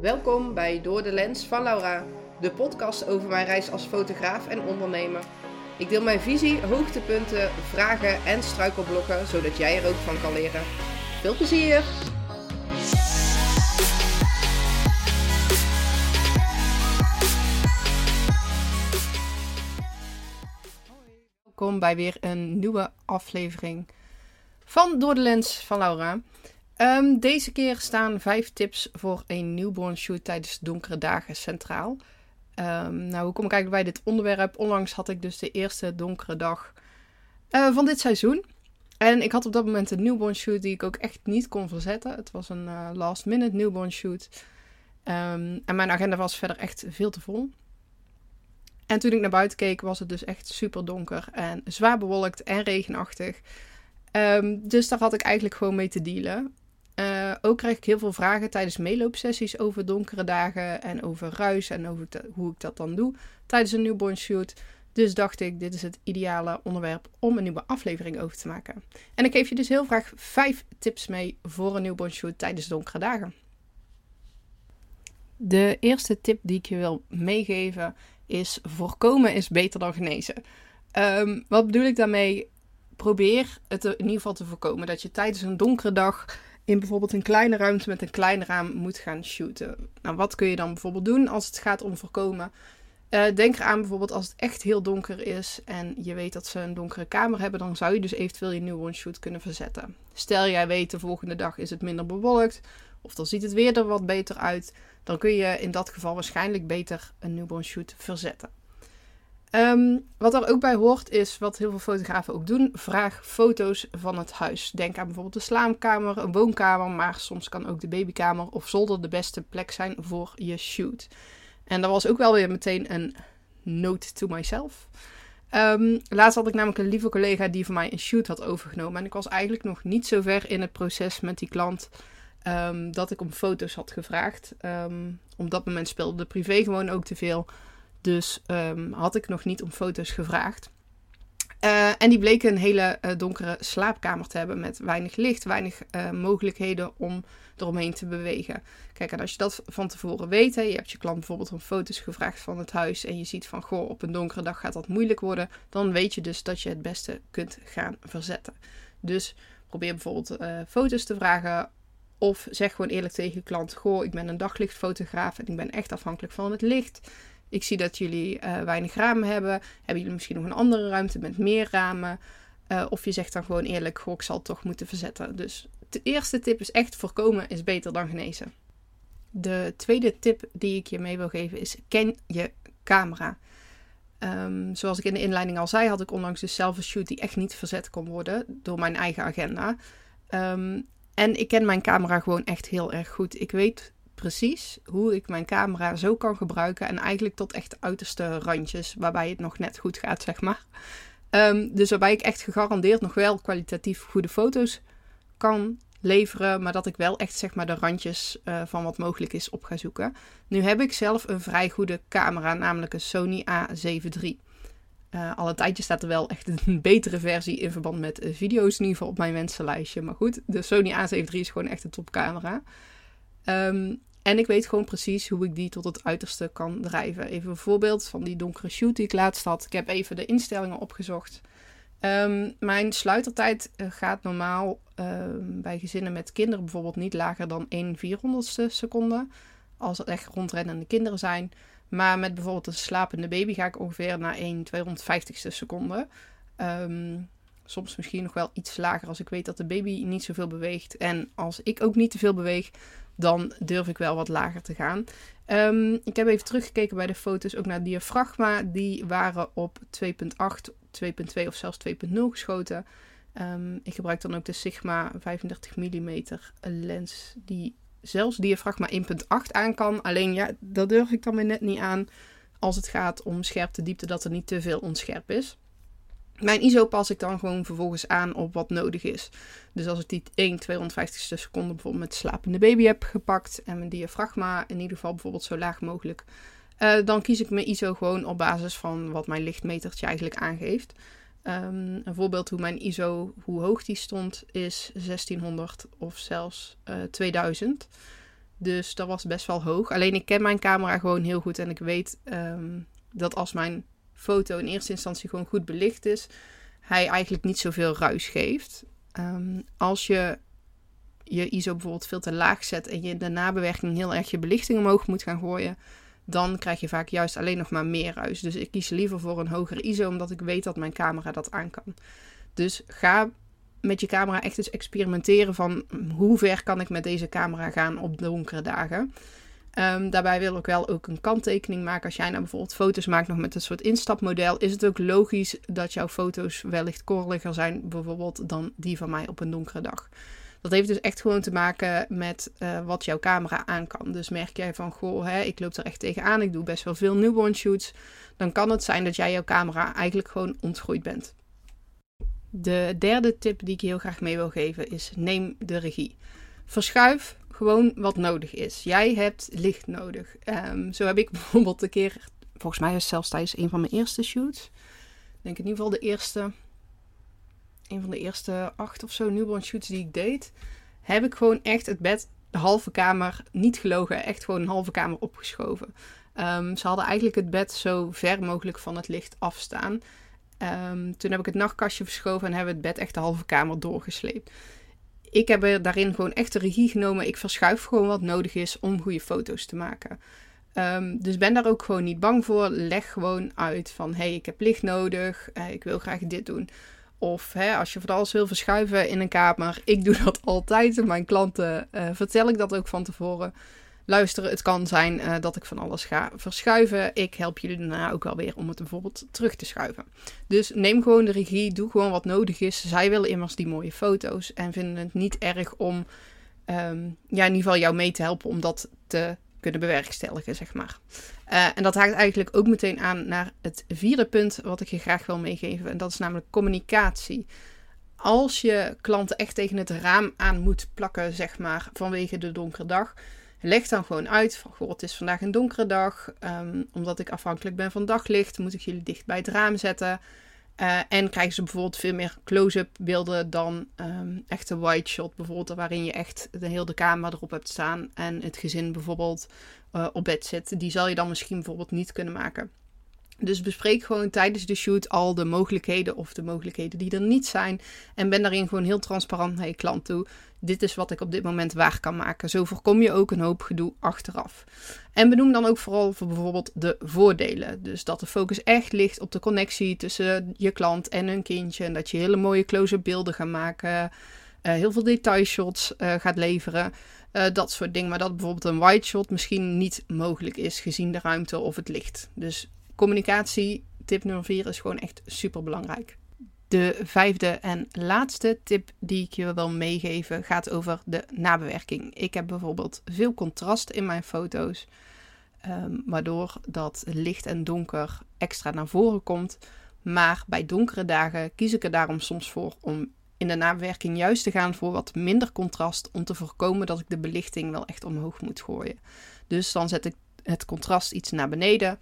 Welkom bij Door de Lens van Laura, de podcast over mijn reis als fotograaf en ondernemer. Ik deel mijn visie, hoogtepunten, vragen en struikelblokken, zodat jij er ook van kan leren. Veel plezier! Welkom bij weer een nieuwe aflevering van Door de Lens van Laura. Um, deze keer staan vijf tips voor een newborn shoot tijdens donkere dagen centraal. Um, nou, hoe kom ik eigenlijk bij dit onderwerp? Onlangs had ik dus de eerste donkere dag uh, van dit seizoen. En ik had op dat moment een newborn shoot die ik ook echt niet kon verzetten. Het was een uh, last minute newborn shoot. Um, en mijn agenda was verder echt veel te vol. En toen ik naar buiten keek was het dus echt super donker en zwaar bewolkt en regenachtig. Dus daar had ik eigenlijk gewoon mee te dealen. Uh, ook krijg ik heel veel vragen tijdens meeloopsessies over donkere dagen en over ruis en over hoe ik dat dan doe tijdens een newborn shoot. Dus dacht ik, dit is het ideale onderwerp om een nieuwe aflevering over te maken. En ik geef je dus heel graag vijf tips mee voor een newborn shoot tijdens donkere dagen. De eerste tip die ik je wil meegeven is: voorkomen is beter dan genezen. Um, wat bedoel ik daarmee? Probeer het in ieder geval te voorkomen dat je tijdens een donkere dag in bijvoorbeeld een kleine ruimte met een klein raam moet gaan shooten. Nou, wat kun je dan bijvoorbeeld doen als het gaat om voorkomen? Uh, denk eraan bijvoorbeeld als het echt heel donker is en je weet dat ze een donkere kamer hebben, dan zou je dus eventueel je newborn shoot kunnen verzetten. Stel jij weet de volgende dag is het minder bewolkt of dan ziet het weer er wat beter uit, dan kun je in dat geval waarschijnlijk beter een newborn shoot verzetten. Um, wat er ook bij hoort is, wat heel veel fotografen ook doen, vraag foto's van het huis. Denk aan bijvoorbeeld de slaapkamer, een woonkamer, maar soms kan ook de babykamer of zolder de beste plek zijn voor je shoot. En dat was ook wel weer meteen een note to myself. Um, laatst had ik namelijk een lieve collega die voor mij een shoot had overgenomen. En ik was eigenlijk nog niet zo ver in het proces met die klant um, dat ik om foto's had gevraagd. Op dat moment speelde de privé gewoon ook te veel. Dus um, had ik nog niet om foto's gevraagd. Uh, en die bleken een hele uh, donkere slaapkamer te hebben met weinig licht, weinig uh, mogelijkheden om eromheen te bewegen. Kijk, en als je dat van tevoren weet, hè, je hebt je klant bijvoorbeeld om foto's gevraagd van het huis en je ziet van, goh, op een donkere dag gaat dat moeilijk worden, dan weet je dus dat je het beste kunt gaan verzetten. Dus probeer bijvoorbeeld foto's te vragen of zeg gewoon eerlijk tegen je klant, goh, ik ben een daglichtfotograaf en ik ben echt afhankelijk van het licht. Ik zie dat jullie uh, weinig ramen hebben. Hebben jullie misschien nog een andere ruimte met meer ramen? Uh, of je zegt dan gewoon eerlijk, goh, ik zal het toch moeten verzetten. Dus de eerste tip is echt voorkomen is beter dan genezen. De tweede tip die ik je mee wil geven is ken je camera. Um, zoals ik in de inleiding al zei, had ik onlangs dus zelf een shoot die echt niet verzet kon worden door mijn eigen agenda. Um, en ik ken mijn camera gewoon echt heel erg goed. Ik weet precies hoe ik mijn camera zo kan gebruiken. En eigenlijk tot echt de uiterste randjes, waarbij het nog net goed gaat, zeg maar. Um, dus waarbij ik echt gegarandeerd nog wel kwalitatief goede foto's kan leveren. Maar dat ik wel echt zeg maar de randjes uh, van wat mogelijk is op ga zoeken. Nu heb ik zelf een vrij goede camera, namelijk een Sony A7 III. Uh, al een tijdje staat er wel echt een betere versie in verband met uh, video's, in ieder geval op mijn wensenlijstje. Maar goed, de Sony A7 III is gewoon echt een topcamera. Um, en ik weet gewoon precies hoe ik die tot het uiterste kan drijven. Even een voorbeeld van die donkere shoot die ik laatst had. Ik heb even de instellingen opgezocht. Um, mijn sluitertijd uh, gaat normaal uh, bij gezinnen met kinderen bijvoorbeeld niet lager dan 1 400ste seconde. Als het echt rondrennende kinderen zijn. Maar met bijvoorbeeld een slapende baby ga ik ongeveer naar 1 250ste seconde. Um, soms misschien nog wel iets lager als ik weet dat de baby niet zoveel beweegt. En als ik ook niet te veel beweeg, dan durf ik wel wat lager te gaan. Um, ik heb even teruggekeken bij de foto's ook naar diafragma. Die waren op 2.8, 2.2 of zelfs 2.0 geschoten. Um, ik gebruik dan ook de Sigma 35 mm lens die zelfs diafragma 1.8 aan kan. Alleen ja, dat durf ik dan weer net niet aan als het gaat om scherpte diepte, dat er niet te veel onscherp is. Mijn ISO pas ik dan gewoon vervolgens aan op wat nodig is. Dus als ik die 1 250ste seconde bijvoorbeeld met slapende baby heb gepakt en mijn diafragma in ieder geval bijvoorbeeld zo laag mogelijk, uh, dan kies ik mijn ISO gewoon op basis van wat mijn lichtmetertje eigenlijk aangeeft. Um, een voorbeeld hoe mijn ISO, hoe hoog die stond, is 1600 of zelfs uh, 2000. Dus dat was best wel hoog. Alleen ik ken mijn camera gewoon heel goed en ik weet ehm, dat als mijn foto in eerste instantie gewoon goed belicht is, hij eigenlijk niet zoveel ruis geeft. Ehm, als je je ISO bijvoorbeeld veel te laag zet en je in de nabewerking heel erg je belichting omhoog moet gaan gooien, dan krijg je vaak juist alleen nog maar meer ruis. Dus ik kies liever voor een hogere ISO, omdat ik weet dat mijn camera dat aan kan. Dus ga met je camera echt eens experimenteren van hoe ver kan ik met deze camera gaan op donkere dagen. Um, daarbij wil ik wel ook een kanttekening maken. Als jij nou bijvoorbeeld foto's maakt nog met een soort instapmodel, is het ook logisch dat jouw foto's wellicht korreliger zijn, bijvoorbeeld dan die van mij op een donkere dag. Dat heeft dus echt gewoon te maken met uh, wat jouw camera aan kan. Dus merk jij van, goh, hè, ik loop er echt tegenaan, ik doe best wel veel newborn shoots. Dan kan het zijn dat jij jouw camera eigenlijk gewoon ontgroeid bent. De derde tip die ik heel graag mee wil geven is: neem de regie. Verschuif gewoon wat nodig is. Jij hebt licht nodig. Um, zo heb ik bijvoorbeeld een keer, volgens mij is zelfs tijdens een van mijn eerste shoots. Denk in ieder geval de eerste, een van de eerste acht of zo newborn shoots die ik deed. Heb ik gewoon echt het bed, de halve kamer, niet gelogen, echt gewoon een halve kamer opgeschoven. Um, ze hadden eigenlijk het bed zo ver mogelijk van het licht afstaan. Um, toen heb ik het nachtkastje verschoven en hebben we het bed echt de halve kamer doorgesleept. Ik heb er daarin gewoon echt de regie genomen. Ik verschuif gewoon wat nodig is om goede foto's te maken. Um, dus ben daar ook gewoon niet bang voor. Leg gewoon uit van hé, hey, ik heb licht nodig. Uh, ik wil graag dit doen. Of als je van alles wil verschuiven in een kamer. Ik doe dat altijd. Mijn klanten uh, vertel ik dat ook van tevoren luisteren. Het kan zijn uh, dat ik van alles ga verschuiven. Ik help jullie daarna ook wel weer om het bijvoorbeeld terug te schuiven. Dus neem gewoon de regie, doe gewoon wat nodig is. Zij willen immers die mooie foto's en vinden het niet erg om um, ja, in ieder geval jou mee te helpen om dat te kunnen bewerkstelligen, zeg maar. Uh, en dat haakt eigenlijk ook meteen aan naar het vierde punt wat ik je graag wil meegeven. En dat is namelijk communicatie. Als je klanten echt tegen het raam aan moet plakken, zeg maar, vanwege de donkere dag, Leg dan gewoon uit van, goh, het is vandaag een donkere dag. Um, omdat ik afhankelijk ben van daglicht, moet ik jullie dicht bij het raam zetten. Uh, en krijgen ze bijvoorbeeld veel meer close-up beelden dan um, echte wide shot. Bijvoorbeeld waarin je echt de hele kamer erop hebt staan. En het gezin bijvoorbeeld uh, op bed zit. Die zal je dan misschien bijvoorbeeld niet kunnen maken. Dus bespreek gewoon tijdens de shoot al de mogelijkheden of de mogelijkheden die er niet zijn. En ben daarin gewoon heel transparant naar je klant toe. Dit is wat ik op dit moment waar kan maken. Zo voorkom je ook een hoop gedoe achteraf. En benoem dan ook vooral voor bijvoorbeeld de voordelen. Dus dat de focus echt ligt op de connectie tussen je klant en hun kindje. En dat je hele mooie close-up beelden gaat maken. Uh, heel veel detailshots uh, gaat leveren. Uh, dat soort dingen. Maar dat bijvoorbeeld een wide shot misschien niet mogelijk is gezien de ruimte of het licht. Dus communicatie, tip nummer 4, is gewoon echt super belangrijk. De vijfde en laatste tip die ik je wil meegeven gaat over de nabewerking. Ik heb bijvoorbeeld veel contrast in mijn foto's, um, waardoor dat licht en donker extra naar voren komt. Maar bij donkere dagen kies ik er daarom soms voor om in de nabewerking juist te gaan voor wat minder contrast, om te voorkomen dat ik de belichting wel echt omhoog moet gooien. Dus dan zet ik het contrast iets naar beneden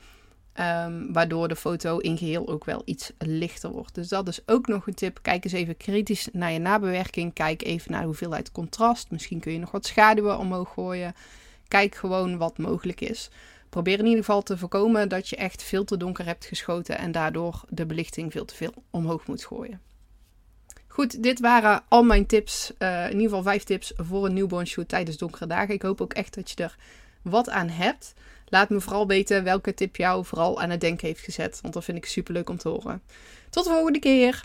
Um, waardoor de foto in geheel ook wel iets lichter wordt. Dus dat is ook nog een tip. Kijk eens even kritisch naar je nabewerking. Kijk even naar de hoeveelheid contrast. Misschien kun je nog wat schaduwen omhoog gooien. Kijk gewoon wat mogelijk is. Probeer in ieder geval te voorkomen dat je echt veel te donker hebt geschoten en daardoor de belichting veel te veel omhoog moet gooien. Goed, dit waren al mijn tips. Uh, in ieder geval vijf tips voor een newborn shoot tijdens donkere dagen. Ik hoop ook echt dat je er wat aan hebt. Laat me vooral weten welke tip jou vooral aan het denken heeft gezet. Want dat vind ik super leuk om te horen. Tot de volgende keer!